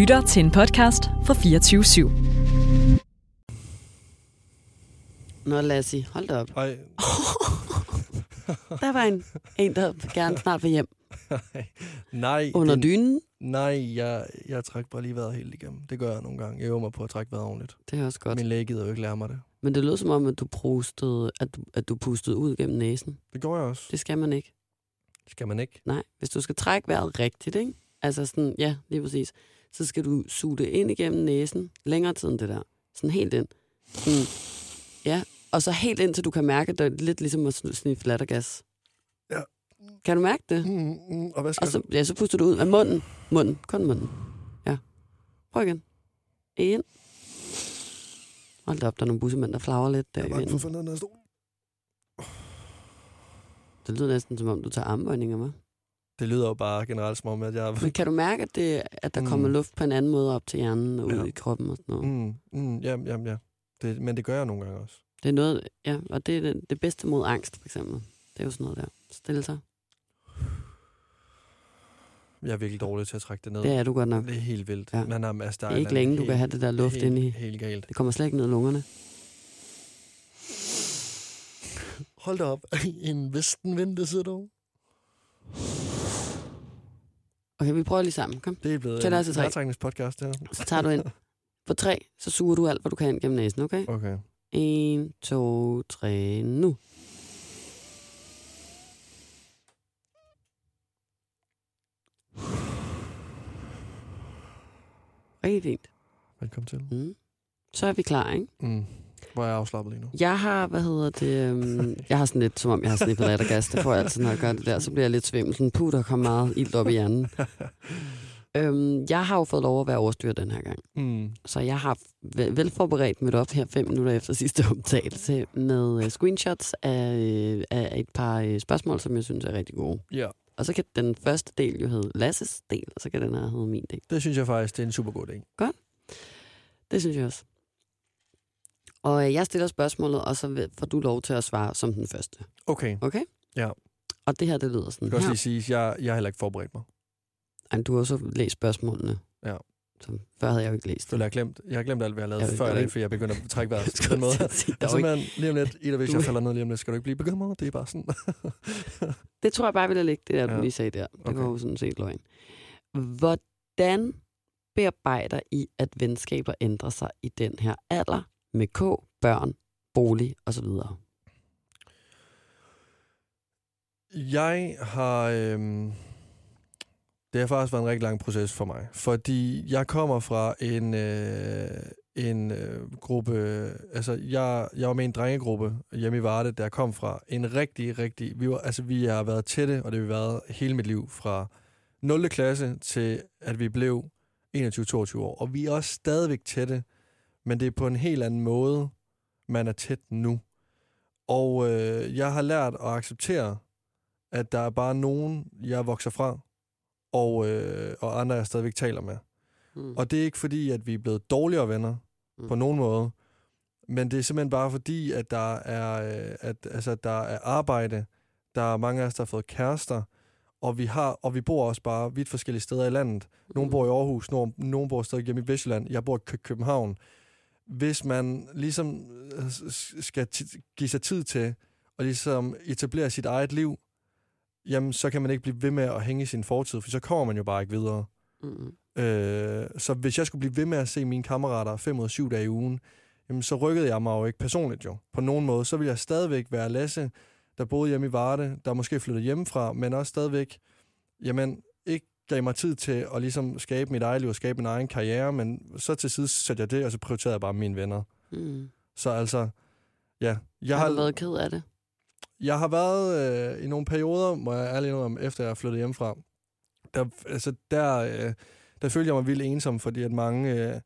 lytter til en podcast fra 24 /7. Nå, Lassie, hold da op. Ej, Der var en, en der gerne snart vil hjem. nej. Under det- dynen. Nej, jeg, jeg trækker bare lige vejret helt igennem. Det gør jeg nogle gange. Jeg øver mig på at trække vejret ordentligt. Det er også godt. Min læge gider jo ikke lære mig det. Men det lød som om, at du, prostede, at du, at du pustede ud gennem næsen. Det går jeg også. Det skal man ikke. Skal man ikke? Nej, hvis du skal trække vejret rigtigt, ikke? Altså sådan, ja, lige præcis. Så skal du suge det ind igennem næsen, længere tid end det der. Sådan helt ind. Sådan, ja, og så helt ind, til du kan mærke, at det er lidt ligesom at sn- sniffe lattergas. Ja. Kan du mærke det? Mm, mm, og hvad skal Og så, ja, så puster du ud af munden. Munden, kun munden. Ja. Prøv igen. En. Hold da op, der er nogle bussemænd, der flager lidt der jeg er bange for at stol. Det lyder næsten som om, du tager armbøjninger med. Det lyder jo bare generelt som om, at jeg... Men kan du mærke, at, det, at der kommer Mm. luft på en anden måde op til hjernen og ud Ja. i kroppen og sådan noget? Mm, mm, ja, ja, ja. Det, men det gør jeg nogle gange også. Det er noget, ja, og det er det, det bedste mod angst, for eksempel. Det er jo sådan noget der. Stille sig. Jeg er virkelig dårlig til at trække det ned. Det er du godt nok. Det er helt vildt. Ja. Men, jamen, altså, der Det er ikke en længe, du helt, kan have det der luft helt, ind i. Helt galt. Det kommer slet ikke ned i lungerne. Hold da op. En vestenvind, det sidder du. Okay, vi prøver lige sammen. Kom. Det er blevet Tæl en vejrtrækningspodcast, det her. Så tager du ind. På tre, så suger du alt, hvad du kan ind gennem næsen, okay? Okay. En, to, tre, nu. Rigtig fint. Velkommen til. Mm. Så er vi klar, ikke? Mm. Hvor er jeg afslappet lige nu. Jeg har, hvad hedder det, um, jeg har sådan lidt, som om jeg har snippet lattergas. Det får jeg altid, når jeg gør det der. Så bliver jeg lidt svimmel. Sådan, puh, der kommer meget ild op i hjernen. øhm, jeg har jo fået lov at være overstyret den her gang. Mm. Så jeg har vel- velforberedt mødt op her fem minutter efter sidste optagelse med øh, screenshots af, øh, af et par øh, spørgsmål, som jeg synes er rigtig gode. Ja, Og så kan den første del jo hedde Lasses del, og så kan den her hedde min del. det synes jeg faktisk, det er en super god idé. Det synes jeg også. Og øh, jeg stiller spørgsmålet, og så får du lov til at svare som den første. Okay. Okay? Ja. Og det her, det lyder Jeg sådan kan også her. lige sige, at jeg, jeg har heller ikke forberedt mig. Ej, du har også læst spørgsmålene. Ja. Så før havde jeg jo ikke læst Jeg føler, jeg har glemt, jeg har glemt alt, hvad jeg lavet Jeg- før jeg- i dag, for jeg begynder at trække vejret på den måde. sige, var ikke- man, lige om lidt, Ida, hvis Du- jeg falder ned lige om lidt, skal du ikke blive bekymret. Det er bare sådan. Det tror jeg bare, ville ligge, det der, du Ja. lige sagde der. Det Okay. var jo sådan set løgn. Hvordan bearbejder I, at venskaber ændrer sig i den her alder med K, børn, bolig osv.? Jeg har... Øhm, det har faktisk været en rigtig lang proces for mig, fordi jeg kommer fra en, øh, en øh, gruppe... Altså, jeg, jeg var med i en drengegruppe hjemme i Varde, der kom fra en rigtig, rigtig... Vi, var, altså, vi har været tætte, og det har vi været hele mit liv, fra 0. klasse til, at vi blev 21-22 år. Og vi er også stadigvæk tætte, men det er på en helt anden måde, man er tæt nu. Og øh, jeg har lært at acceptere, at der er bare nogen, jeg vokser fra, og, øh, og andre, jeg stadigvæk taler med. Mm. Og det er ikke fordi, at vi er blevet dårligere venner Mm. på nogen måde, men det er simpelthen bare fordi, at der er, øh, at, altså, der er arbejde, der er mange af os, der har fået kærester, og vi, har, og vi bor også bare vidt forskellige steder i landet. Nogle bor i Aarhus, nogle, nogle bor stadig hjemme i Vestjylland, jeg bor i Kø- København. Hvis man ligesom øh, skal give sig tid til at ligesom etablere sit eget liv, jamen så kan man ikke blive ved med at hænge i sin fortid, for så kommer man jo bare ikke videre. Mm. Øh, så hvis jeg skulle blive ved med at se mine kammerater fem ud af syv dage i ugen, jamen så rykkede jeg mig jo ikke personligt jo, på nogen måde. Så ville jeg stadigvæk være Lasse, der boede hjemme i Varde, der måske flyttede hjemmefra, men også stadigvæk, jamen gav mig tid til at ligesom skabe mit eget liv og skabe min egen karriere, men så til sidst satte jeg det, og så prioriterede jeg bare mine venner. Mm. Så altså, ja. Jeg Har du været ked af det? jeg har været øh, i nogle perioder, må jeg ærligt om, efter jeg flyttet hjemmefra, der, altså, der, øh, der følte jeg mig vildt ensom, fordi at mange, øh,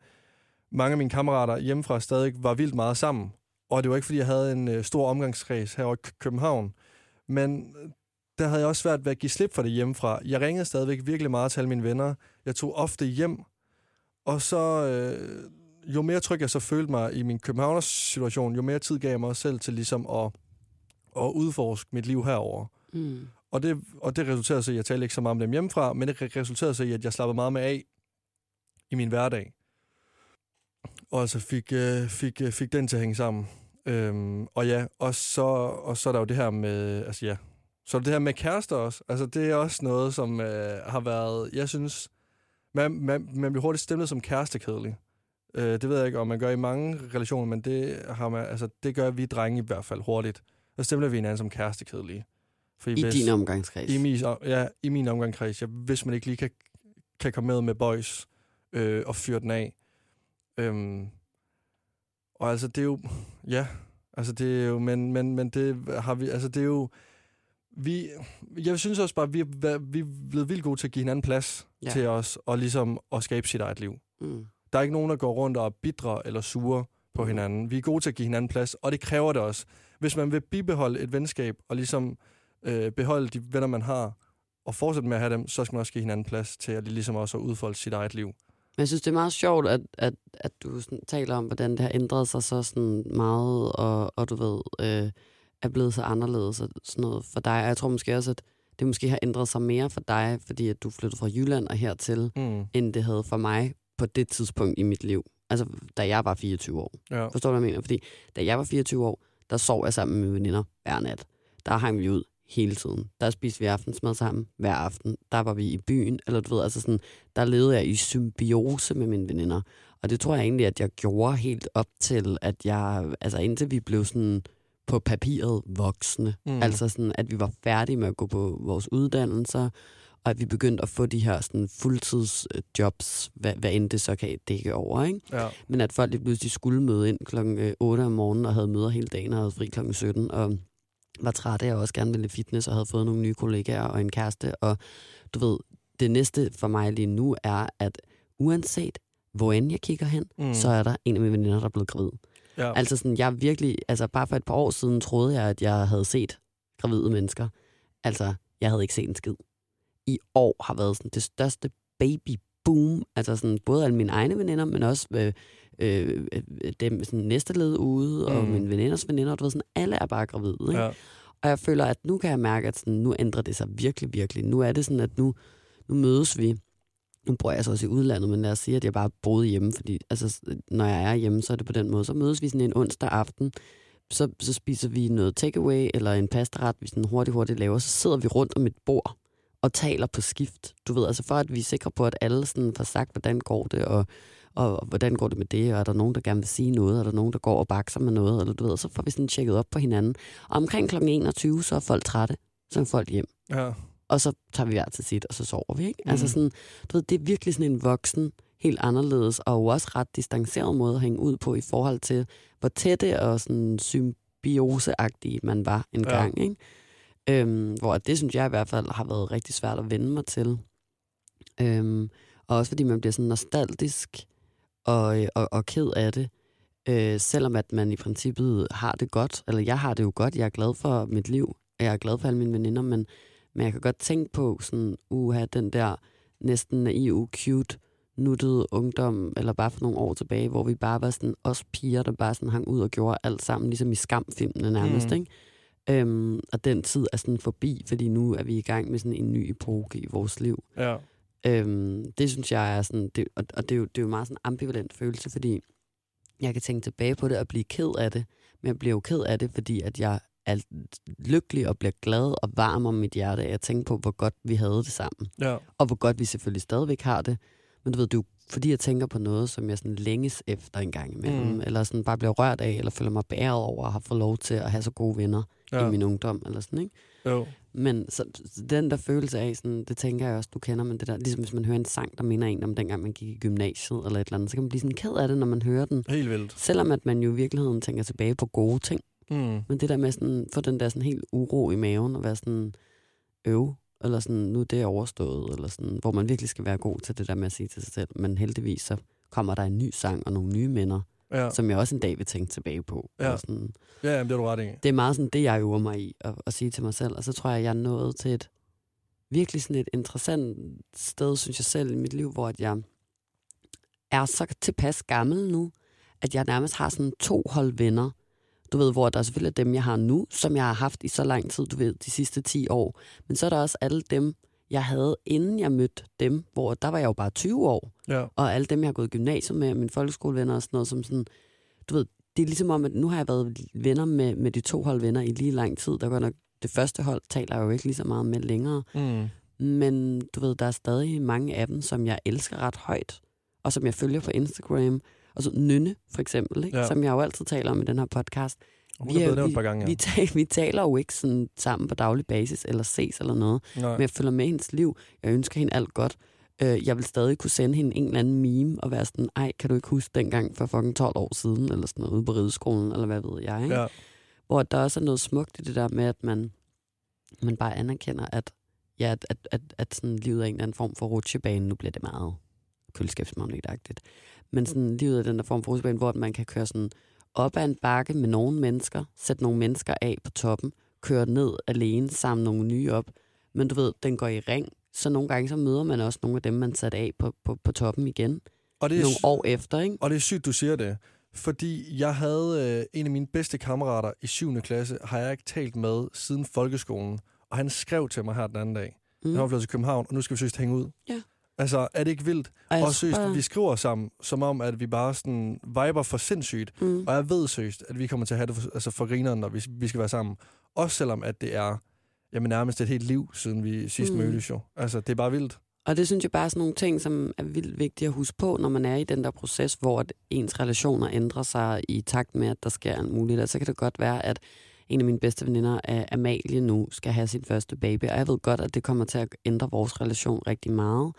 mange af mine kammerater hjemmefra stadig var vildt meget sammen. Og det var ikke, fordi jeg havde en øh, stor omgangskreds her i Kø- København. Men der havde jeg også svært ved at give slip for det hjemmefra. Jeg ringede stadigvæk virkelig meget til alle mine venner. Jeg tog ofte hjem. Og så, øh, jo mere tryg jeg så følte mig i min Københavners situation, jo mere tid gav jeg mig selv til ligesom at, at udforske mit liv herover. Mm. Og det, og det resulterede så i, at jeg talte ikke så meget om dem hjemmefra, men det re- resulterede så i, at jeg slappede meget med af i min hverdag. Og altså fik, øh, fik, øh, fik den til at hænge sammen. Øhm, og ja, og så, og så er der jo det her med, altså ja, så det her med kærester også. Altså det er også noget, som øh, har været, jeg synes, man, man, man bliver hurtigt stemlet som kærestekedelig. Øh, det ved jeg ikke, om man gør i mange relationer, men det, har man, altså, det gør vi drenge i hvert fald hurtigt. Så stemmer vi hinanden som kærestekedelige. Fordi I hvis, din omgangskreds? I min, ja, i min omgangskreds. Ja, hvis man ikke lige kan, kan komme med med boys øh, og fyre den af. Øhm, og altså, det er jo... Ja, altså det er jo... Men, men, men det har vi... Altså, det er jo... Vi, jeg synes også bare, at vi er, vi er blevet vildt gode til at give hinanden plads ja. til os, og ligesom at skabe sit eget liv. Mm. Der er ikke nogen, der går rundt og er bitre eller sure på mm. hinanden. Vi er gode til at give hinanden plads, og det kræver det også. Hvis man vil bibeholde et venskab, og ligesom øh, beholde de venner, man har, og fortsætte med at have dem, så skal man også give hinanden plads til at ligesom også udfolde sit eget liv. Men jeg synes, det er meget sjovt, at, at, at du sådan taler om, hvordan det har ændret sig så sådan meget, og, og du ved, øh, er blevet så anderledes og sådan noget for dig. Og jeg tror måske også, at det måske har ændret sig mere for dig, fordi at du flyttede fra Jylland og hertil, mm. end det havde for mig på det tidspunkt i mit liv. Altså, da jeg var 24 år. Ja. Forstår du, hvad jeg mener? Fordi da jeg var 24 år, der sov jeg sammen med mine veninder hver nat. Der hang vi ud hele tiden. Der spiste vi aftensmad sammen hver aften. Der var vi i byen, eller du ved, altså sådan, der levede jeg i symbiose med mine veninder. Og det tror jeg egentlig, at jeg gjorde helt op til, at jeg, altså indtil vi blev sådan på papiret voksne. Mm. Altså sådan, at vi var færdige med at gå på vores uddannelser, og at vi begyndte at få de her sådan fuldtidsjobs, hvad, hvad end det så kan dække over. Ikke? Ja. Men at folk lige pludselig skulle møde ind klokken 8 øh, om morgenen og havde møder hele dagen og havde fri klokken 17, og var træt af, og også gerne ville fitness, og havde fået nogle nye kollegaer og en kæreste. Og du ved, det næste for mig lige nu er, at uanset hvor end jeg kigger hen, mm. så er der en af mine veninder, der er blevet gravid. Ja. Altså sådan, jeg virkelig, altså bare for et par år siden troede jeg, at jeg havde set gravide mennesker. Altså, jeg havde ikke set en skid. I år har været sådan det største baby boom. Altså sådan, både alle mine egne veninder, men også øh, øh, dem sådan næste led ude, og mm. mine veninders veninder, du ved, sådan, alle er bare gravide. Ikke? Ja. Og jeg føler, at nu kan jeg mærke, at sådan, nu ændrer det sig virkelig, virkelig. Nu er det sådan, at nu, nu mødes vi. Nu bor jeg så også i udlandet, men lad os sige, at jeg bare boede hjemme, fordi altså, når jeg er hjemme, så er det på den måde. Så mødes vi sådan en onsdag aften, så, så spiser vi noget takeaway eller en pastaret, vi sådan hurtigt, hurtigt laver. Så sidder vi rundt om et bord og taler på skift. Du ved, altså for at vi er sikre på, at alle sådan får sagt, hvordan går det, og og, og hvordan går det med det, og er der nogen, der gerne vil sige noget, er der nogen, der går og bakser med noget, eller du ved, så får vi sådan tjekket op på hinanden. Og omkring kl. 21, så er folk trætte, så er folk hjem. Ja. Og så tager vi hver til sit, og så sover vi, ikke? Mm. Altså sådan, du ved, det er virkelig sådan en voksen, helt anderledes, og også ret distanceret måde at hænge ud på i forhold til, hvor tætte og sådan symbioseagtige man var en ja. gang, ikke? Øhm, hvor det synes jeg i hvert fald har været rigtig svært at vende mig til. Øhm, og også fordi man bliver sådan nostalgisk og, og, og ked af det. Øh, selvom at man i princippet har det godt, eller jeg har det jo godt, jeg er glad for mit liv, jeg er glad for alle mine veninder, men, men jeg kan godt tænke på sådan, uha, den der næsten naive, cute, nuttede ungdom, eller bare for nogle år tilbage, hvor vi bare var sådan os piger, der bare sådan hang ud og gjorde alt sammen, ligesom i skamfilmene nærmest, mm. ikke? Øhm, og den tid er sådan forbi, fordi nu er vi i gang med sådan en ny epoke i vores liv. Ja. Øhm, det synes jeg er sådan, det, og, og det, er jo, det er jo meget sådan en ambivalent følelse, fordi jeg kan tænke tilbage på det og blive ked af det, men jeg bliver jo ked af det, fordi at jeg er lykkelig og bliver glad og varm om mit hjerte af at tænke på, hvor godt vi havde det sammen. Ja. Og hvor godt vi selvfølgelig stadigvæk har det. Men du ved, det er jo fordi, jeg tænker på noget, som jeg sådan længes efter en gang imellem, mm. eller sådan bare bliver rørt af, eller føler mig bæret over at have fået lov til at have så gode venner ja. i min ungdom, eller sådan, ikke? Jo. Men så den der følelse af, sådan, det tænker jeg også, du kender, men det der, ligesom hvis man hører en sang, der minder en om dengang man gik i gymnasiet eller et eller andet, så kan man blive sådan ked af det, når man hører den. Helt vildt. Selvom at man jo i virkeligheden tænker tilbage på gode ting. Mm. Men det der med sådan, få den der sådan helt uro i maven og være sådan øv, eller sådan, nu er det overstået, eller sådan, hvor man virkelig skal være god til det der med at sige til sig selv. Men heldigvis så kommer der en ny sang og nogle nye minder, ja. som jeg også en dag vil tænke tilbage på. Ja, sådan, ja jamen, det er du ret i. Det er meget sådan det, jeg øver mig i at, at sige til mig selv. Og så tror jeg, jeg er nået til et virkelig sådan et interessant sted, synes jeg selv, i mit liv, hvor at jeg er så tilpas gammel nu, at jeg nærmest har sådan to hold venner, du ved, hvor der er selvfølgelig dem, jeg har nu, som jeg har haft i så lang tid, du ved, de sidste 10 år. Men så er der også alle dem, jeg havde, inden jeg mødte dem, hvor der var jeg jo bare 20 år, Ja. og alle dem, jeg har gået i gymnasiet med, mine folkeskolevenner og sådan noget, som sådan, du ved, det er ligesom om, at nu har jeg været venner med, med de to hold venner i lige lang tid. Der går nok, det første hold taler jeg jo ikke lige så meget med længere. Mm. Men du ved, der er stadig mange af dem, som jeg elsker ret højt, og som jeg følger på Instagram. Og så Nynne, for eksempel, ikke? Ja. som jeg jo altid taler om i den her podcast. Hun Vi er er- vi- par gange, ja. Vi, taler, vi taler jo ikke sådan sammen på daglig basis, eller ses eller noget. Nej. Men jeg følger med hendes liv. Jeg ønsker hende alt godt. Øh, jeg vil stadig kunne sende hende en eller anden meme og være sådan, ej, kan du ikke huske dengang for fucking 12 år siden, eller sådan noget, ude på rideskolen, eller hvad ved jeg, ikke? Ja. Hvor der også er noget smukt i det der med, at man, man bare anerkender, at, ja, at, at, at, at sådan livet er en eller anden form for rutsjebane. Nu bliver det meget køleskabsmagnetagtigt. Men sådan livet er den der form for rutsjebane, hvor man kan køre sådan op ad en bakke med nogle mennesker, sætte nogle mennesker af på toppen, køre ned alene, samle nogle nye op. Men du ved, den går i ring, så nogle gange så møder man også nogle af dem, man satte af på, på, på toppen igen. Og det er Nogle år efter, ikke? Og det er sygt, du siger det. Fordi jeg havde øh, en af mine bedste kammerater i 7. klasse, har jeg ikke talt med siden folkeskolen. Og han skrev til mig her den anden dag. Mm. Han var flyttet til København, og nu skal vi søst hænge ud. Ja. Altså, er det ikke vildt? og Og søst, vi skriver sammen, som om, at vi bare sådan viber for sindssygt. Mm. Og jeg ved søst, at vi kommer til at have det for, altså for grineren, når vi, vi skal være sammen. Også selvom, at det er jamen, nærmest et helt liv, siden vi sidst Mm. mødtes jo. Altså, det er bare vildt. Og det synes jeg bare er sådan nogle ting, som er vildt vigtige at huske på, når man er i den der proces, hvor at ens relationer ændrer sig i takt med, at der sker alt muligt. Og så kan det godt være, at en af mine bedste veninder, Amalie, nu skal have sin første baby. Og jeg ved godt, at det kommer til at ændre vores relation rigtig meget.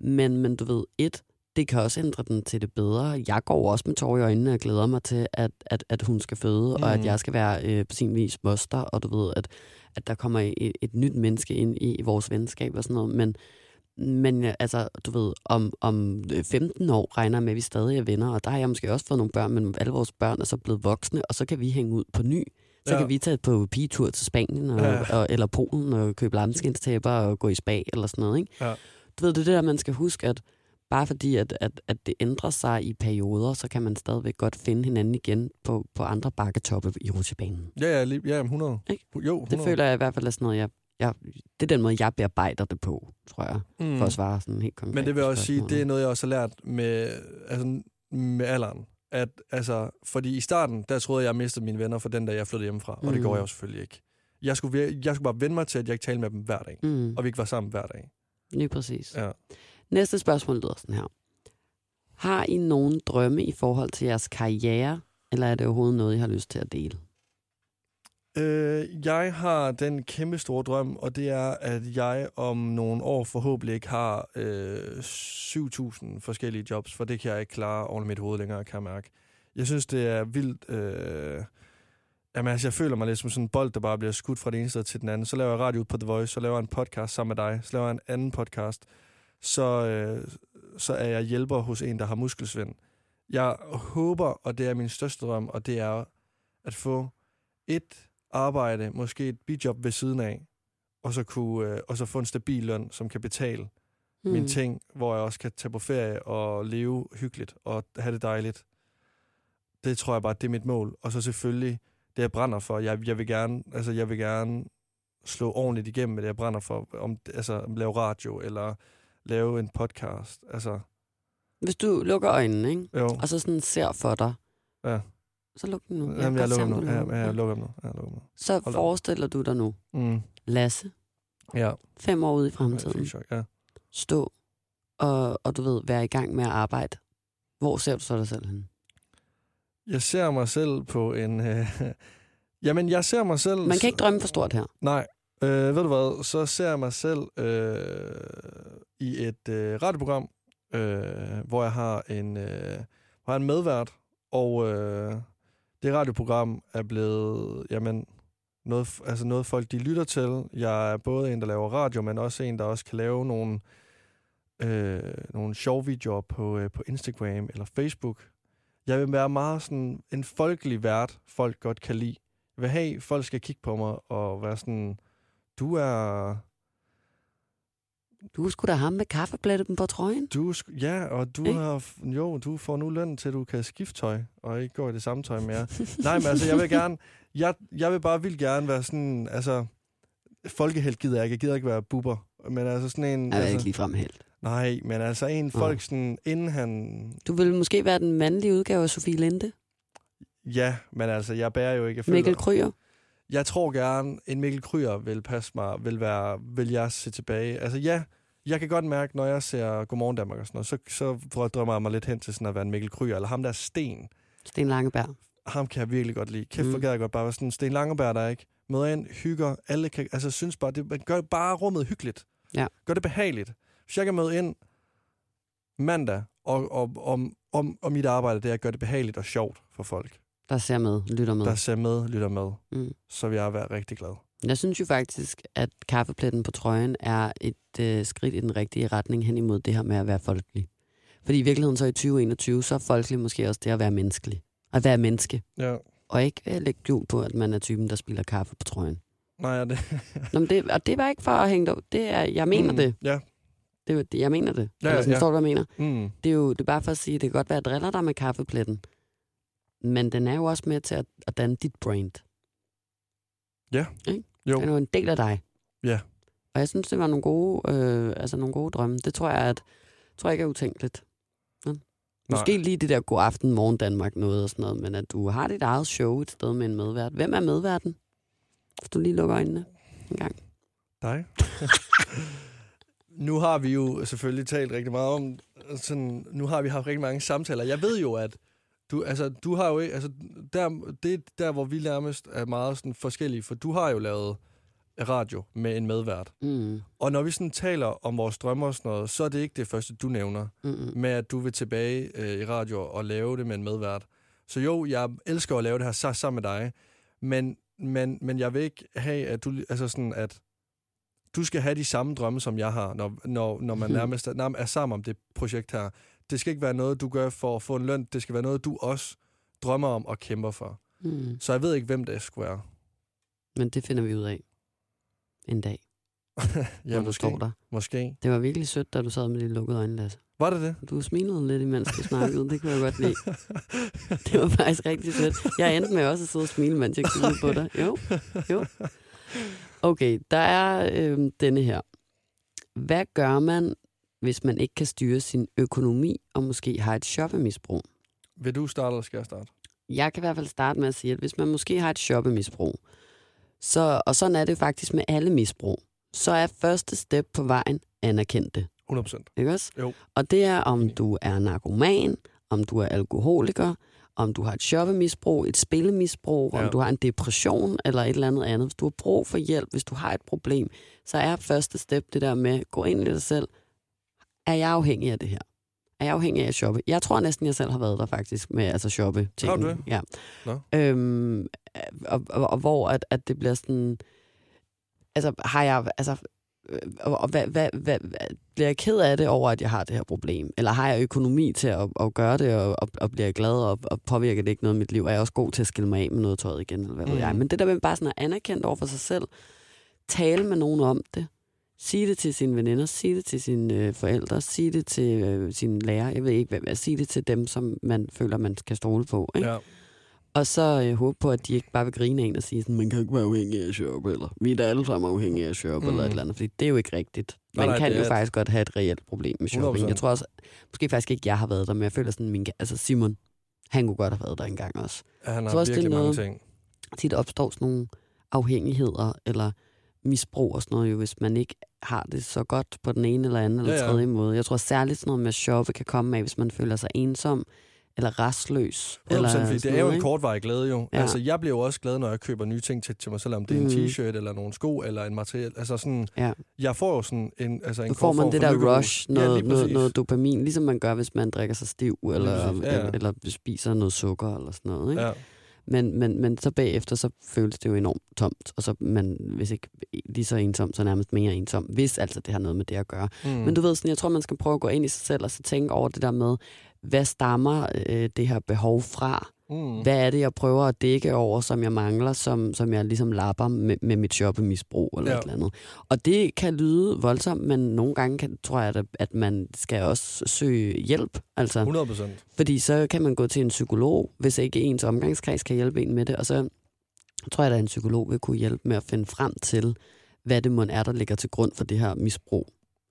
Men, men du ved, et, det kan også ændre den til det bedre. Jeg går også med tår i øjnene og glæder mig til, at, at, at hun skal føde, mm. og at Mhm. jeg skal være øh, på sin vis moster, og du ved, at, at der kommer et, et nyt menneske ind i, i vores venskab og sådan noget. Men, men ja, altså, du ved, om, om øh, 15 år regner jeg med, at vi stadig er venner, og der har jeg måske også fået nogle børn, men alle vores børn er så blevet voksne, og så kan vi hænge ud på ny. Så Ja. kan vi tage på pigetur til Spanien og, Ja. og, eller Polen og købe lamskindstæpper og gå i spa eller sådan noget. Ikke? Ja. Du ved, det er det der, man skal huske, at bare fordi, at, at, at det ændrer sig i perioder, så kan man stadigvæk godt finde hinanden igen på, på andre bakketoppe i rutsjebanen. Ja, ja, lige- ja 100. Ikke? Jo, 100. Det føler jeg i hvert fald er sådan noget, jeg, jeg, det er den måde, jeg bearbejder det på, tror jeg, mm. for at svare sådan helt konkret. Men det vil jeg også sige, det er noget, jeg også har lært med, altså, med alderen. At, altså, fordi i starten, der troede jeg, jeg mistede mine venner for den dag, jeg flyttede hjemmefra. Og det Mm. går jeg jo selvfølgelig ikke. Jeg skulle, jeg skulle bare vende mig til, at jeg ikke talte med dem hver dag. Mm, Og vi ikke var sammen hver dag. Lige præcis. Ja. Næste spørgsmål lyder sådan her. Har I nogen drømme i forhold til jeres karriere, eller er det overhovedet noget, I har lyst til at dele? Øh, jeg har den kæmpe store drøm, og det er, at jeg om nogle år forhåbentlig ikke har øh, 7.000 forskellige jobs, for det kan jeg ikke klare oven i mit hoved længere, kan jeg mærke. Jeg synes, det er vildt... Øh, jamen, altså, jeg føler mig lidt som sådan en bold, der bare bliver skudt fra det ene sted til den anden. Så laver jeg radio på The Voice, så laver jeg en podcast sammen med dig, så laver jeg en anden podcast. Så, øh, så er jeg hjælper hos en, der har muskelsvind. Jeg håber, og det er min største drøm, og det er at få et arbejde, måske et bidjob ved siden af, og så, kunne, øh, og så få en stabil løn, som kan betale mm. mine ting, hvor jeg også kan tage på ferie og leve hyggeligt og have det dejligt. Det tror jeg bare, det er mit mål. Og så selvfølgelig det, jeg brænder for. Jeg, jeg, vil, gerne, altså, jeg vil gerne slå ordentligt igennem med det, jeg brænder for. Om, altså, lave radio eller lave en podcast. Altså, Hvis du lukker øjnene, ikke? jo. og så sådan ser for dig, Ja. så luk dem nu. Jamen, jeg godt se, lukker nu. Ja, ja, jeg Ja. lukker dem nu. Ja, jeg lukker nu. Så Hold forestiller du dig nu, Mm. Lasse, Ja. fem år ude i fremtiden, chok, Ja. stå og, og du ved, være i gang med at arbejde. Hvor ser du så dig selv hen? Jeg ser mig selv på en... Øh, jamen, jeg ser mig selv... Man kan ikke drømme for stort her. Nej. Øh, ved du hvad, så ser jeg mig selv øh, i et øh, radioprogram, øh, hvor jeg har en, øh, hvor jeg har en medvært, og øh, det radioprogram er blevet, jamen, noget, altså noget folk de lytter til. Jeg er både en, der laver radio, men også en, der også kan lave nogle, øh, nogle sjove videoer på, øh, på Instagram eller Facebook. Jeg vil være meget sådan en folkelig vært, folk godt kan lide. Jeg vil have, folk skal kigge på mig og være sådan, du er, Du skulle da ham med kaffepletten på trøjen. du, er sk- ja, og du Ikke? har, jo, du får nu løn til, at du kan skifte tøj, og ikke gå i det samme tøj mere. Nej, men altså, jeg vil gerne, jeg, jeg vil bare vildt gerne være sådan, altså, folkehelt gider jeg ikke, jeg gider ikke være buber, men altså sådan en... Jeg er altså, ikke ligefrem helt. Nej, men altså en folk sådan, inden han... Du vil måske være den mandlige udgave af Sofie Linde? Ja, men altså, jeg bærer jo ikke... Jeg, føler- Mikkel Kryger? jeg tror gerne, en Mikkel Kryger vil passe mig, vil, være, vil jeg se tilbage. Altså ja, jeg kan godt mærke, når jeg ser Godmorgen Danmark og sådan noget, så, så drømmer jeg mig lidt hen til sådan at være en Mikkel Kryger, eller ham der Sten. Sten Langeberg? Ham kan jeg virkelig godt lide. Kæft, hvor Mm. gad jeg godt bare være sådan en Sten Langeberg, der ikke møder ind, hygger, alle kan, altså synes bare, det man gør bare rummet hyggeligt. Ja. Gør det behageligt. Hvis jeg kan møde ind mandag, og, og, og, og, og mit arbejde det er at gøre det behageligt og sjovt for folk, Der ser med, lytter med. der ser med, lytter med, Mm. så vil jeg være rigtig glad. Jeg synes jo faktisk, at kaffepletten på trøjen er et øh, skridt i den rigtige retning hen imod det her med at være folkelig. Fordi i virkeligheden så i 2021, så er folkelig måske også det at være menneskelig. At være menneske. Ja. Og ikke øh, lægge skjul på, at man er typen, der spiller kaffe på trøjen. Nej, ja, det, Nå, men det, og det var ikke for at hænge det op. Det er, jeg mener Mm, det. Ja. Det, er- det. Jeg mener det. Ja, Eller sådan, ja. Forstår du, hvad jeg mener? Mm. Det er jo det er bare for at sige, at det kan godt være, at jeg driller dig med kaffepletten. Men den er jo også med til at, at danne dit brand. Ja. Ikke? Jo. Den er jo en del af dig. Ja. Og jeg synes, det var nogle gode, øh, altså nogle gode drømme. Det tror jeg, at, tror jeg ikke er utænkeligt. Ja. Måske lige det der god aften, morgen Danmark noget og sådan noget, men at du har dit eget show et sted med en medvært. Hvem er medværten? Hvis du lige lukker øjnene en gang. Dig? nu har vi jo selvfølgelig talt rigtig meget om, sådan, nu har vi haft rigtig mange samtaler. Jeg ved jo, at du, altså, du har jo ikke, altså, der, det er der, hvor vi nærmest er meget sådan forskellige, for du har jo lavet radio med en medvært. Mm. Og når vi sådan taler om vores drømme og sådan noget, så er det ikke det første, du nævner, Mm-mm. med at du vil tilbage øh, i radio og lave det med en medvært. Så jo, jeg elsker at lave det her sa- sammen med dig, men, men, men jeg vil ikke have, at du, altså sådan, at du skal have de samme drømme, som jeg har, når, når, når man nærmest er, nærmest er sammen om det projekt her. Det skal ikke være noget, du gør for at få en løn. Det skal være noget, du også drømmer om og kæmper for. Mm. Så jeg ved ikke, hvem det skulle være. Men det finder vi ud af en dag, ja, måske. står der. Måske. Det var virkelig sødt, da du sad med de lukkede øjne, Lasse. Var det det? Du smilede lidt, imens du snakkede. Det kunne jeg godt lide. Det var faktisk rigtig sødt. Jeg endte med også at sidde og smile, mens jeg kiggede på dig. Jo, jo. Okay, der er øh, denne her. Hvad gør man, hvis man ikke kan styre sin økonomi og måske har et shoppemisbrug? Vil du starte, eller skal jeg starte? Jeg kan i hvert fald starte med at sige, at hvis man måske har et shoppemisbrug, så, og sådan er det faktisk med alle misbrug, så er første step på vejen anerkend det. 100 procent. Ikke også? Jo. Og det er, om du er narkoman, om du er alkoholiker, om du har et shoppemisbrug, et spillemisbrug, ja. Om du har en depression eller et eller andet andet. Hvis du har brug for hjælp, hvis du har et problem, så er første step det der med, gå ind i dig selv. Er jeg afhængig af det her? Er jeg afhængig af at shoppe? Jeg tror næsten, jeg selv har været der faktisk med altså shoppe ting. Har du det? Ja. Nå. Øhm, og, og, og, hvor at, at det bliver sådan... Altså, har jeg... Altså, og, og hvad, hvad, hvad, hvad, bliver jeg ked af det over, at jeg har det her problem? Eller har jeg økonomi til at, at gøre det, og, og, og bliver jeg glad, og, og påvirker det ikke noget i mit liv? Er jeg også god til at skille mig af med noget tøjet igen, eller hvad mm. ved Mm. jeg? Men det der med bare sådan at anerkende over for sig selv, tale med nogen om det, sige det til sine veninder, sige det til sine øh, forældre, sige det til øh, sine lærere, jeg ved ikke hvad, sige det til dem, som man føler, man skal stole på. Ikke? Ja. Og så øh, håbe på, at de ikke bare vil grine en og sige sådan, man kan ikke være afhængig af at shoppe, eller vi er da alle sammen afhængige af at shoppe, mm. eller et Mm. eller andet, fordi det er jo ikke rigtigt. Man nej, kan det jo faktisk godt have et reelt problem med shopping. 100%. Jeg tror også, måske faktisk ikke, jeg har været der, men jeg føler sådan, min, altså Simon, han kunne godt have været der engang også. Han Jeg har tror også, det virkelig mange noget- ting. Tit opstår sådan nogle afhængigheder, eller misbrug og sådan noget, jo, hvis man ikke har det så godt på den ene eller anden eller Ja, ja. tredje måde. Jeg tror særligt sådan noget med at shoppe kan komme af, hvis man føler sig ensom, eller restløs. 100%, eller fordi det er jo en kortvarig glæde jo. Ja. Ja. Altså, jeg bliver jo også glad, når jeg køber nye ting til, til mig selv, om det er en Mhm. t-shirt, eller nogle sko, eller en materiel. Altså sådan, Ja. jeg får jo sådan en, altså en Så får man det der rush, Ja, noget, lige noget, noget dopamin, ligesom man gør, hvis man drikker sig stiv, eller, ja, ja. eller, eller spiser noget sukker, eller sådan noget. Ikke? Ja. Men, men, men så bagefter, så føles det jo enormt tomt, og så man, hvis ikke lige så ensom, så nærmest mere ensom, hvis altså det har noget med det at gøre. Mm. Men du ved sådan, jeg tror, man skal prøve at gå ind i sig selv, og så tænke over det der med, hvad stammer øh, det her behov fra? mm. Hvad er det, jeg prøver at dække over, som jeg mangler, som, som jeg ligesom lapper med, med mit shoppemisbrug eller Ja. et eller andet. Og det kan lyde voldsomt, men nogle gange kan, tror jeg, at, at man skal også søge hjælp. Altså, 100 procent. fordi så kan man gå til en psykolog, hvis ikke ens omgangskreds kan hjælpe en med det. Og så tror jeg, at en psykolog vil kunne hjælpe med at finde frem til, hvad det må er, der ligger til grund for det her misbrug,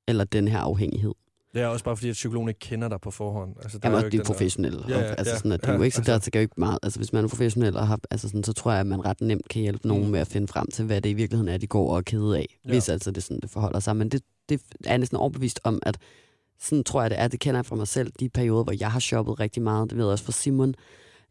eller den her afhængighed. Det er også bare fordi, at psykologen ikke kender dig på forhånd. Altså, der Jamen, er jo de ikke er den der- professionelle. Ja, ja, altså, ja, sådan, at det ja, jo ikke, så altså- der skal jo ikke meget. Altså, hvis man er professionel, og har, altså, sådan, så tror jeg, at man ret nemt kan hjælpe nogen Mm. med at finde frem til, hvad det i virkeligheden er, de går og er kede af. Ja. Hvis altså det sådan, det forholder sig. Men det, det er jeg næsten overbevist om, at sådan tror jeg, det er. Det kender jeg fra mig selv. De perioder, hvor jeg har shoppet rigtig meget, det ved jeg også fra Simon.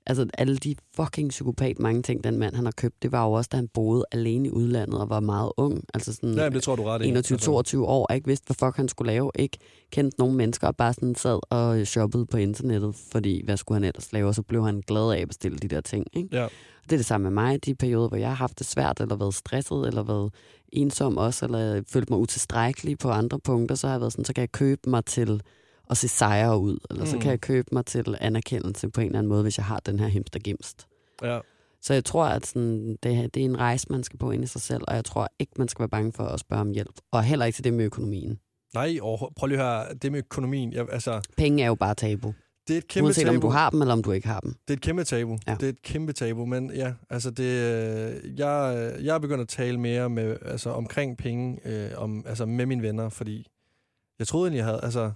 Altså alle de fucking psykopat mange ting, den mand han har købt, det var jo også, da han boede alene i udlandet og var meget ung. Altså sådan, men det tror du ret i. Altså, 21-22 år, og ikke vidste, hvad fuck han skulle lave, ikke kendte nogen mennesker, og bare sådan sad og shoppede på internettet, fordi hvad skulle han ellers lave, og så blev han glad af at bestille de der ting. Ikke? Ja. Og det er det samme med mig, de perioder, hvor jeg har haft det svært, eller været stresset, eller været ensom også, eller følt mig utilstrækkelig på andre punkter, så har jeg været sådan, så kan jeg købe mig til at se sejre ud, eller så Mm. kan jeg købe mig til anerkendelse på en eller anden måde, hvis jeg har den her hemstergemst. Ja. Så jeg tror, at sådan, det, her- det er en rejse, man skal på ind i sig selv, og jeg tror ikke, man skal være bange for at spørge om hjælp. Og heller ikke til det med økonomien. Nej, overhovedet. prøv lige at høre, det med økonomien, jeg, altså, Penge er jo bare tabu. det er et kæmpe Uanset tabu. om du har dem, eller om du ikke har dem. Det er et kæmpe tabu. Ja. Det er et kæmpe tabu, men ja, altså det, øh, jeg, jeg er begyndt at tale mere med, altså omkring penge, øh, om, altså med mine venner, fordi jeg troede egentlig, jeg havde, altså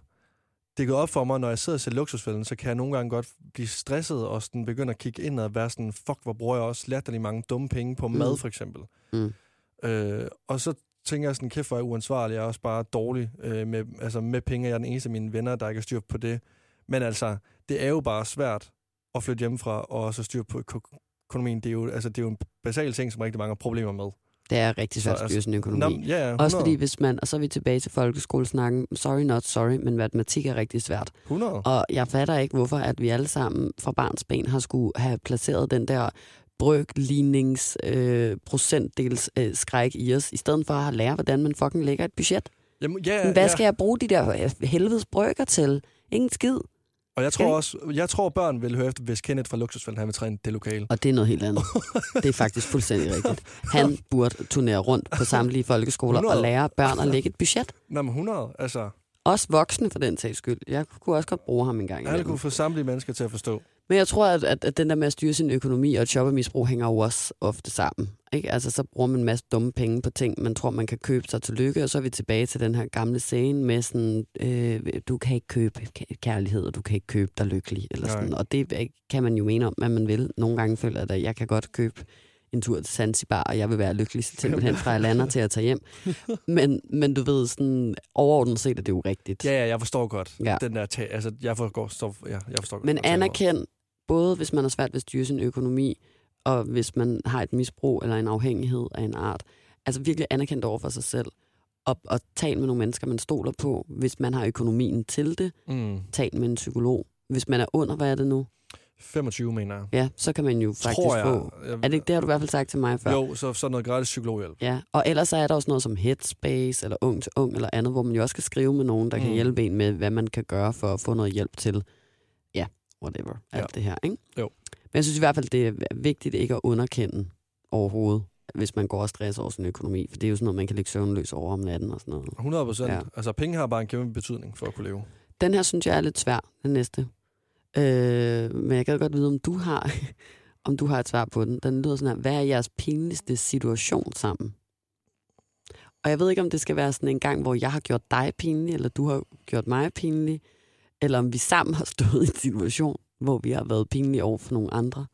det er gået op for mig, når jeg sidder og ser luksusfælden, så kan jeg nogle gange godt blive stresset og sådan begynde at kigge ind og være sådan, fuck, hvor bruger jeg også latterlig mange dumme penge på mad, Mm. for eksempel. Mm. Øh, og så tænker jeg sådan, kæft, hvor er jeg uansvarlig, jeg er også bare dårlig øh, med, altså med penge. Jeg er den eneste af mine venner, der ikke har styr på det. Men altså, det er jo bare svært at flytte hjemmefra og så styr på øko- økonomien. Det er, jo, altså, det er jo en basal ting, som rigtig mange har problemer med. Det er rigtig svært at styre sin økonomi. Nå, ja, ja, 100, Også fordi hvis man, og så er vi tilbage til folkeskolesnakken, sorry not sorry, men matematik er rigtig svært. 100. Og jeg fatter ikke, hvorfor at vi alle sammen fra barns ben har skulle have placeret den der brøklignings øh, procentdels øh, skræk i os, i stedet for at lære, hvordan man fucking lægger et budget. Jamen, ja, Men hvad skal jeg bruge de der øh, helvedes brøker til? Ingen skid. Og jeg tror også, jeg tror børn vil høre efter, hvis Kenneth fra Luksusfælden, han vil træne det lokale. Og det er noget helt andet. det er faktisk fuldstændig rigtigt. Han burde turnere rundt på samtlige folkeskoler og 100. lære børn at lægge et budget. Nå, men 100, altså, Også voksne for den sags skyld. Jeg kunne også godt bruge ham en gang han kunne få samtlige mennesker til at forstå. Men jeg tror, at, at, at den der med at styre sin økonomi og et shoppermisbrug hænger jo også ofte sammen. Ikke? Altså, så bruger man en masse dumme penge på ting, man tror, man kan købe sig til lykke, og så er vi tilbage til den her gamle scene med sådan, øh, du kan ikke købe kæ- kærlighed, og du kan ikke købe dig lykkelig. Eller Nej. sådan. Og det kan man jo mene om, hvad man vil. Nogle gange føler jeg, at jeg kan godt købe en tur til Zanzibar, og jeg vil være lykkelig simpelthen fra jeg lander til at tage hjem. Men, men du ved, sådan, overordnet set er det jo rigtigt. Ja, ja, jeg forstår godt. Ja. Den der, altså, jeg forstår, ja, jeg forstår godt. Men taler om. anerkend, både hvis man har svært ved at styre sin økonomi, og hvis man har et misbrug eller en afhængighed af en art. Altså virkelig anerkendt over for sig selv. Og, og tal med nogle mennesker, man stoler på. Hvis man har økonomien til det, Mm. tal med en psykolog. Hvis man er under, hvad er det nu? 25, mener jeg. Ja, så kan man jo faktisk Tror jeg. få... jeg Er det ikke det, har du i hvert fald sagt til mig før? Jo, så, så noget gratis psykologhjælp. Ja, og ellers så er der også noget som Headspace, eller Ung til Ung, eller andet, hvor man jo også skal skrive med nogen, der mm. kan hjælpe en med, hvad man kan gøre for at få noget hjælp til, whatever, alt Ja. det her, ikke? Jo. Men jeg synes i hvert fald, det er vigtigt ikke at underkende overhovedet, hvis man går og stresser over sin økonomi, for det er jo sådan noget, man kan ligge søvnløs over om natten og sådan noget. 100 procent. Ja. Altså, penge har bare en kæmpe betydning for at kunne leve. Den her synes jeg er lidt svær, den næste. Øh, men jeg kan godt vide, om du har om du har et svar på den. Den lyder sådan her, hvad er jeres pinligste situation sammen? Og jeg ved ikke, om det skal være sådan en gang, hvor jeg har gjort dig pinlig, eller du har gjort mig pinlig, eller om vi sammen har stået i en situation, hvor vi har været pinlige over for nogle andre.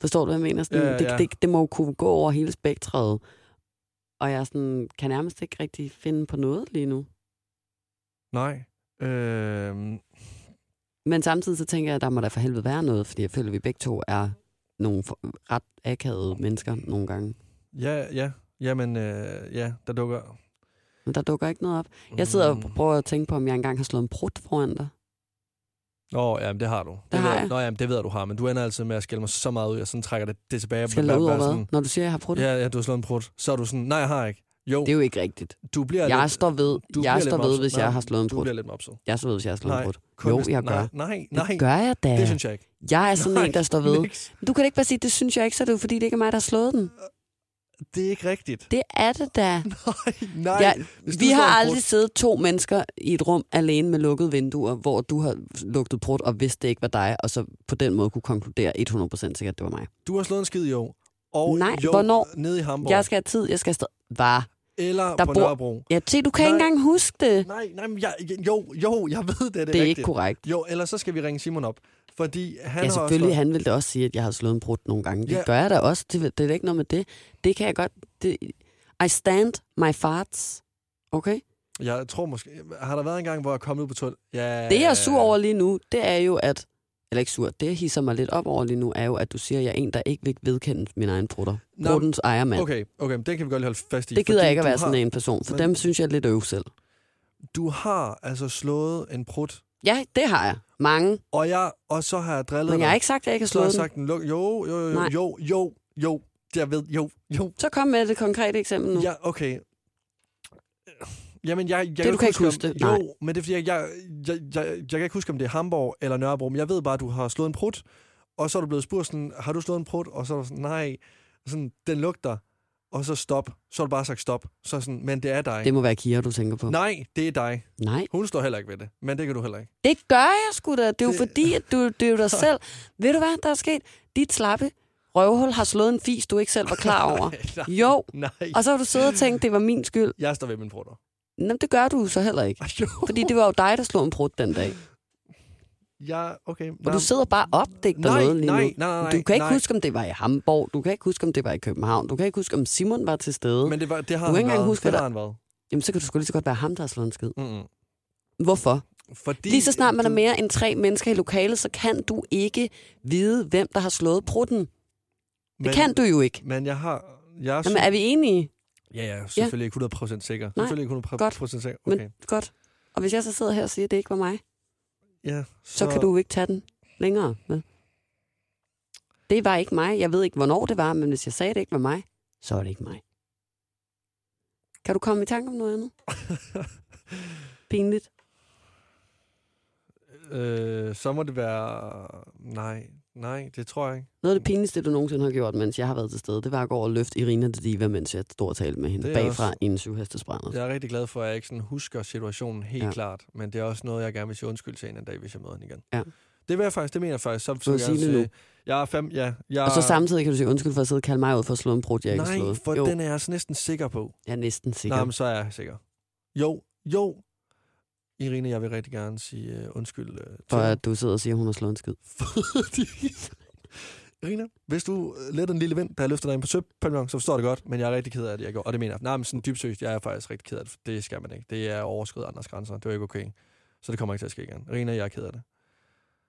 Forstår du, hvad jeg mener? Sådan, Ja, ja, ja. Det, det, det må jo kunne gå over hele spektret. Og jeg sådan, kan nærmest ikke rigtig finde på noget lige nu. Nej. Øh, Men samtidig så tænker jeg, at der må da for helvede være noget, fordi jeg føler, at vi begge to er nogle ret akavede mennesker nogle gange. ja, ja. Jamen, øh, ja, der dukker... Men der dukker ikke noget op. Jeg sidder og Mm. prøver at tænke på, om jeg engang har slået en brud foran dig. Nå, ja, men det har du. Det har ved, jeg. Nå, ja, men det ved du har, men du ender altid med at skælde mig så meget ud, jeg sådan trækker det, det tilbage. Skal ud over hvad? sådan, Når du siger, at jeg har brudt? Ja, ja, du har slået en prut. Så er du sådan, nej, jeg har ikke. Jo, Det er jo ikke rigtigt. du bliver Jeg lidt, står ved, du jeg står ved hvis Nej, jeg har slået en Du brud. bliver lidt mopset. Jeg står ved, hvis jeg har slået en Nej, brud. kun Jo, jeg nej, gør. Nej, nej, Det gør jeg da. det synes jeg ikke. Jeg er sådan Nej, en, der står ved. Niks. Du kan ikke bare sige, det synes jeg ikke, så er det jo fordi, det ikke er mig, der har slået den. Det er ikke rigtigt. Det er det da. Nej, nej. Du vi har aldrig brud- siddet to mennesker i et rum alene med lukkede vinduer, hvor du har lugtet brud og vidste det ikke var dig, og så på den måde kunne konkludere 100% sikkert, at det var mig. Du har slået en skid, jo. Og Nej, jo, hvornår? Nede i Hamburg. Jeg skal have tid, jeg skal afsted. Var. Eller Der på bor- Nørrebro. Ja, se, du kan Nej. ikke engang huske det. Nej, nej, men jeg, jo, jo, jeg ved det, det er, Det er rigtigt. ikke korrekt. Jo, eller så skal vi ringe Simon op. Fordi han Ja, selvfølgelig, også... han ville da også sige, at jeg har slået en brud nogle gange. Det Ja. gør jeg da også. Det, det er da ikke noget med det. Det kan jeg godt... Det, I stand my farts. Okay? Jeg tror måske... Har der været en gang, hvor jeg kom ud på 12? Ja. Det, jeg er sur over lige nu, det er jo, at... Eller ikke sur, det jeg hisser mig lidt op over lige nu, er jo, at du siger, at jeg er en, der ikke vil vedkende min egen brutter. Bruttens ejermand. Okay, okay, men det kan vi godt lige holde fast i. Det gider jeg ikke at være sådan har, en person, for men- dem synes jeg er lidt øv selv. Du har altså slået en prut, Ja, det har jeg. Mange. og, jeg, og så har jeg drillet Men jeg har ikke sagt, at jeg ikke har Så har jeg slået den. sagt, den. Jo, jo, jo, jo, jo, jo. Jeg ved, jo, jo. Så kom med det konkrete eksempel nu. Ja, okay. Jamen, jeg, jeg Det, du kan ikke om- huske det. Jo, Nej. men det er fordi, jeg, jeg, jeg, jeg, jeg kan ikke huske, om det er Hamburg eller Nørrebro, men jeg ved bare, at du har slået en prut, og så er du blevet spurgt sådan, har du slået en prut? Og så er du sådan, nej, sådan, den lugter, og så stop. Så har du bare sagt stop. Så sådan, men det er dig. Det må være Kira, du tænker på. Nej, det er dig. Nej. Hun står heller ikke ved det, men det kan du heller ikke. Det gør jeg sgu da. Det er jo Det- fordi, at du, det er jo dig selv. Ved du hvad, der er sket? Dit slappe røvhul har slået en fis, du ikke selv var klar over. nej, Jo, nej. og så har du siddet og tænkt, det var min skyld. Jeg står ved min prutter. Nå, det gør du så heller ikke. Fordi det var jo dig, der slog en brud den dag. Ja, okay. Og du sidder bare og opdigter nej, noget lige nej, nu. nej, nej, nej, Du kan ikke nej. huske, om det var i Hamburg. Du kan ikke huske, om det var i København. Du kan ikke huske, om Simon var til stede. Men det, var, det har Du kan ikke engang huske, det har der- han været. Jamen, så kan du sgu lige så godt være ham, der har slået en skid. Mm-mm. Hvorfor? Fordi Lige så snart man er du- mere end tre mennesker i lokalet, så kan du ikke vide, hvem der har slået prutten. Det men, kan du jo ikke. Men jeg har... Jeg er, Jamen, er vi enige? Ja, ja, selvfølgelig ikke 100% sikker. Nej, Selvfølgelig ikke 100% godt. sikker. Men Okay. godt. Og hvis jeg så sidder her og siger, at det ikke var mig, Ja, så, så kan du ikke tage den længere. Vel? Det var ikke mig. Jeg ved ikke, hvornår det var, men hvis jeg sagde, at det ikke var mig, så er det ikke mig. Kan du komme i tanke om noget andet? Pinligt. øh, så må det være... Nej, nej, det tror jeg ikke. Noget af det pinligste, du nogensinde har gjort, mens jeg har været til stede, det var at gå over og løfte Irina de Diva, mens jeg stod og talte med hende bagfra også- i en syvhestesbrænder. Jeg er rigtig glad for, at jeg ikke sådan husker situationen helt Ja. klart. Men det er også noget, jeg gerne vil sige undskyld til en dag, hvis jeg møder hende igen. Ja. Det vil jeg faktisk, det mener jeg faktisk. Så, så sige jeg nu. sige, jeg er fem, ja. Jeg, Og så samtidig kan du sige undskyld for at sidde og kalde mig ud for at slå en brud, jeg ikke Nej, slået. for jo, den er jeg altså næsten sikker på. jeg er næsten sikker. Nej, men så er jeg sikker. Jo, jo. Irene, jeg vil rigtig gerne sige uh, undskyld uh, til for at du sidder og siger, at hun har slået en skid. Irina, hvis du øh, letter en lille vind, der løfter dig ind på søpavillon, så forstår det godt, men jeg er rigtig ked af, at jeg gjorde. Og det mener jeg. Nej, men sådan dybt seriøst, jeg er faktisk rigtig ked af det. for Det skal man ikke. Det er overskridt andres grænser. Det var ikke okay. Så det kommer ikke til at ske igen. Irina, jeg er ked af det.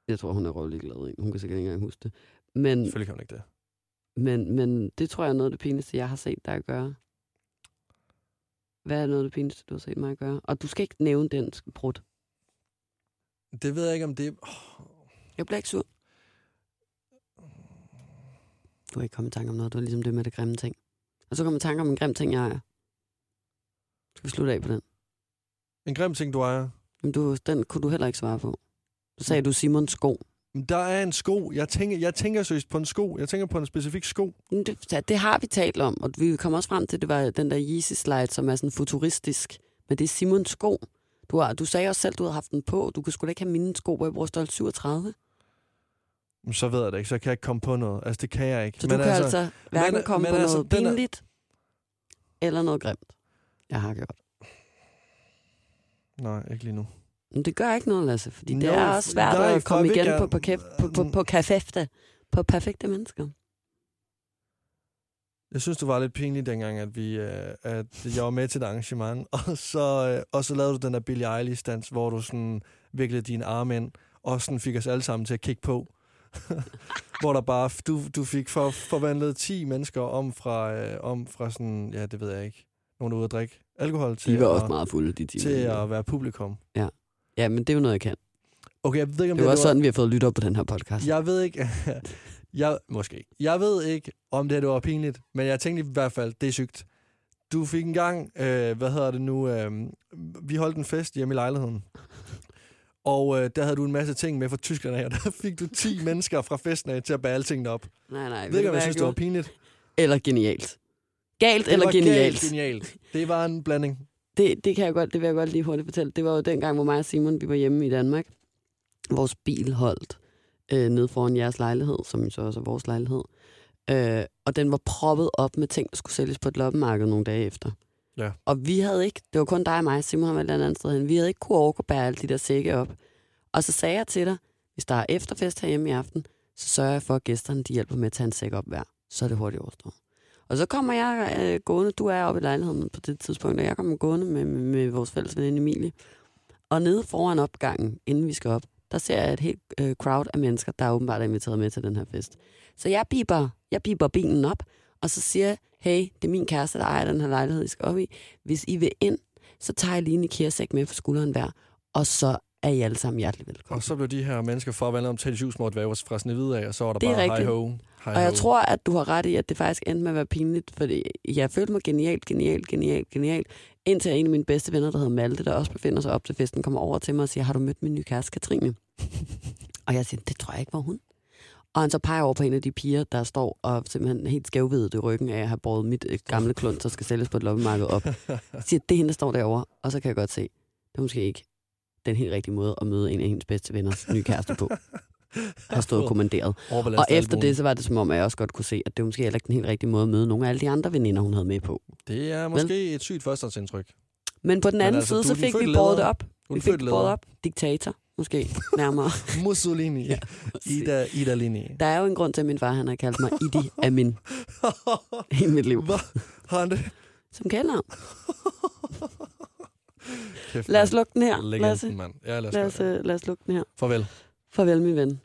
Jeg tror, hun er røvlig glad. Hun kan sikkert ikke engang huske det. Men, Selvfølgelig kan hun ikke det. men, men det tror jeg er noget af det pinligste, jeg har set dig gøre. Hvad er noget af det pinligste, du har set mig gøre? Og du skal ikke nævne den brud. Det ved jeg ikke, om det... Oh, Jeg bliver ikke sur. Du har ikke kommet i tanke om noget. Du er ligesom det med det grimme ting. Og så kommer tanke om en grim ting, jeg ejer. Skal vi slutte af på den? en grim ting, du ejer. Men du, den kunne du heller ikke svare på. Så sagde du Simons sko. Men Der er en sko. Jeg tænker, jeg tænker seriøst på en sko. Jeg tænker på en specifik sko. Men Det, det har vi talt om, og vi kom også frem til, at det var den der Yeezy slide, som er sådan futuristisk. Men det er Simons sko. Du, har, du sagde også selv, du havde haft den på. Du kunne sgu da ikke have mine sko, hvor jeg bruger størrelse 37. Men Så ved jeg det ikke. Så kan jeg ikke komme på noget. Altså, det kan jeg ikke. Så du kan altså hverken men- komme men på altså, noget den er- pinligt, eller noget grimt. Jeg har gjort. Nej, ikke lige nu. Men det gør ikke noget, Lasse, fordi det Nå, er også svært nej, at komme jeg igen gerne- på, på, på, på, på, perfekte, på perfekte mennesker. Jeg synes, det var lidt pinligt dengang, at, vi, øh, at jeg var med til et arrangement, og så, øh, og så lavede du den der Billie Eilish-dans, hvor du sådan viklede dine arme ind, og sådan fik os alle sammen til at kigge på. hvor der bare, du, du fik for, forvandlet 10 mennesker om fra, øh, om fra sådan, ja, det ved jeg ikke, nogen der er ude at drikke alkohol til, De var at, også meget fulde, de til timer. at være publikum. Ja, men det er jo noget, jeg kan. Okay, jeg ved ikke, om Det det, jo det også sådan, vi har fået lyttet på den her podcast. Jeg ved ikke, jeg, måske. Jeg ved ikke, om det, her, det var pinligt, men jeg tænkte i hvert fald, det er sygt. Du fik en gang, øh, hvad hedder det nu, øh, vi holdt en fest hjemme i lejligheden. Og øh, der havde du en masse ting med fra Tyskland af, og der fik du 10 mennesker fra festen af til at bære alle tingene op. Nej, nej. Ved ikke, om jeg synes, det var pinligt. Eller genialt. Galt Det eller var genialt. Genialt. Det var en blanding. Det, det, kan jeg godt, det vil jeg godt lige hurtigt fortælle. Det var jo den gang, hvor mig og Simon vi var hjemme i Danmark. Vores bil holdt øh, ned foran jeres lejlighed, som så også er vores lejlighed. Øh, og den var proppet op med ting, der skulle sælges på et loppemarked nogle dage efter. Ja. Og vi havde ikke, det var kun dig og mig, Simon har været et andet sted hen, vi havde ikke kunne overgå bære alle de der sække op. Og så sagde jeg til dig, hvis der er efterfest herhjemme i aften, så sørger jeg for, at gæsterne de hjælper med at tage en sæk op hver. Så er det hurtigt overstået. Og så kommer jeg øh, gående, du er oppe i lejligheden på det tidspunkt, og jeg kommer gående med, med, med vores fælles veninde Emilie. Og nede foran opgangen, inden vi skal op, der ser jeg et helt øh, crowd af mennesker, der er åbenbart er inviteret med til den her fest. Så jeg biber, jeg biber bilen op, og så siger jeg, hey, det er min kæreste, der ejer den her lejlighed, I skal op i. Hvis I vil ind, så tager jeg lige en IKEA-sæk med på skulderen hver, og så er I alle sammen hjertelig velkommen. Og så blev de her mennesker forvandlet om til et husmåt væv fra sådan videre af, og så var der Det bare hej ho. Og jeg tror, at du har ret i, at det faktisk endte med at være pinligt, fordi jeg følte mig genialt, genialt, genialt, genialt, indtil en af mine bedste venner, der hedder Malte, der også befinder sig op til festen, kommer over til mig og siger, har du mødt min nye kæreste, Katrine? og jeg siger, det tror jeg ikke var hun. Og han så peger over på en af de piger, der står og simpelthen helt skævvidet i ryggen af at have båret mit øh, gamle klund, der skal sælges på et loppemarked op. Jeg siger, det er hende, der står derovre. Og så kan jeg godt se, det er måske ikke den helt rigtige måde at møde en af hendes bedste venners nye kæreste på. Har stået og kommanderet. Og efter det, så var det som om, at jeg også godt kunne se, at det måske heller ikke den helt rigtige måde at møde nogle af alle de andre veninder, hun havde med på. Det er måske et sygt førstehåndsindtryk. Men på den anden altså, side, så fik vi båret det op. Vi fik båret op. Diktator, måske nærmere. Mussolini. Ja. Ida, Ida Lini. Der er jo en grund til, at min far han har kaldt mig Idi Amin i mit liv. Hvad? Har han det? Som kaldnavn. Kæft, Lad os lukke den her, Lasse. Mand. Ja, lad os, Lad os, øh, lad os lukke den her. Farvel. Farvel, min ven.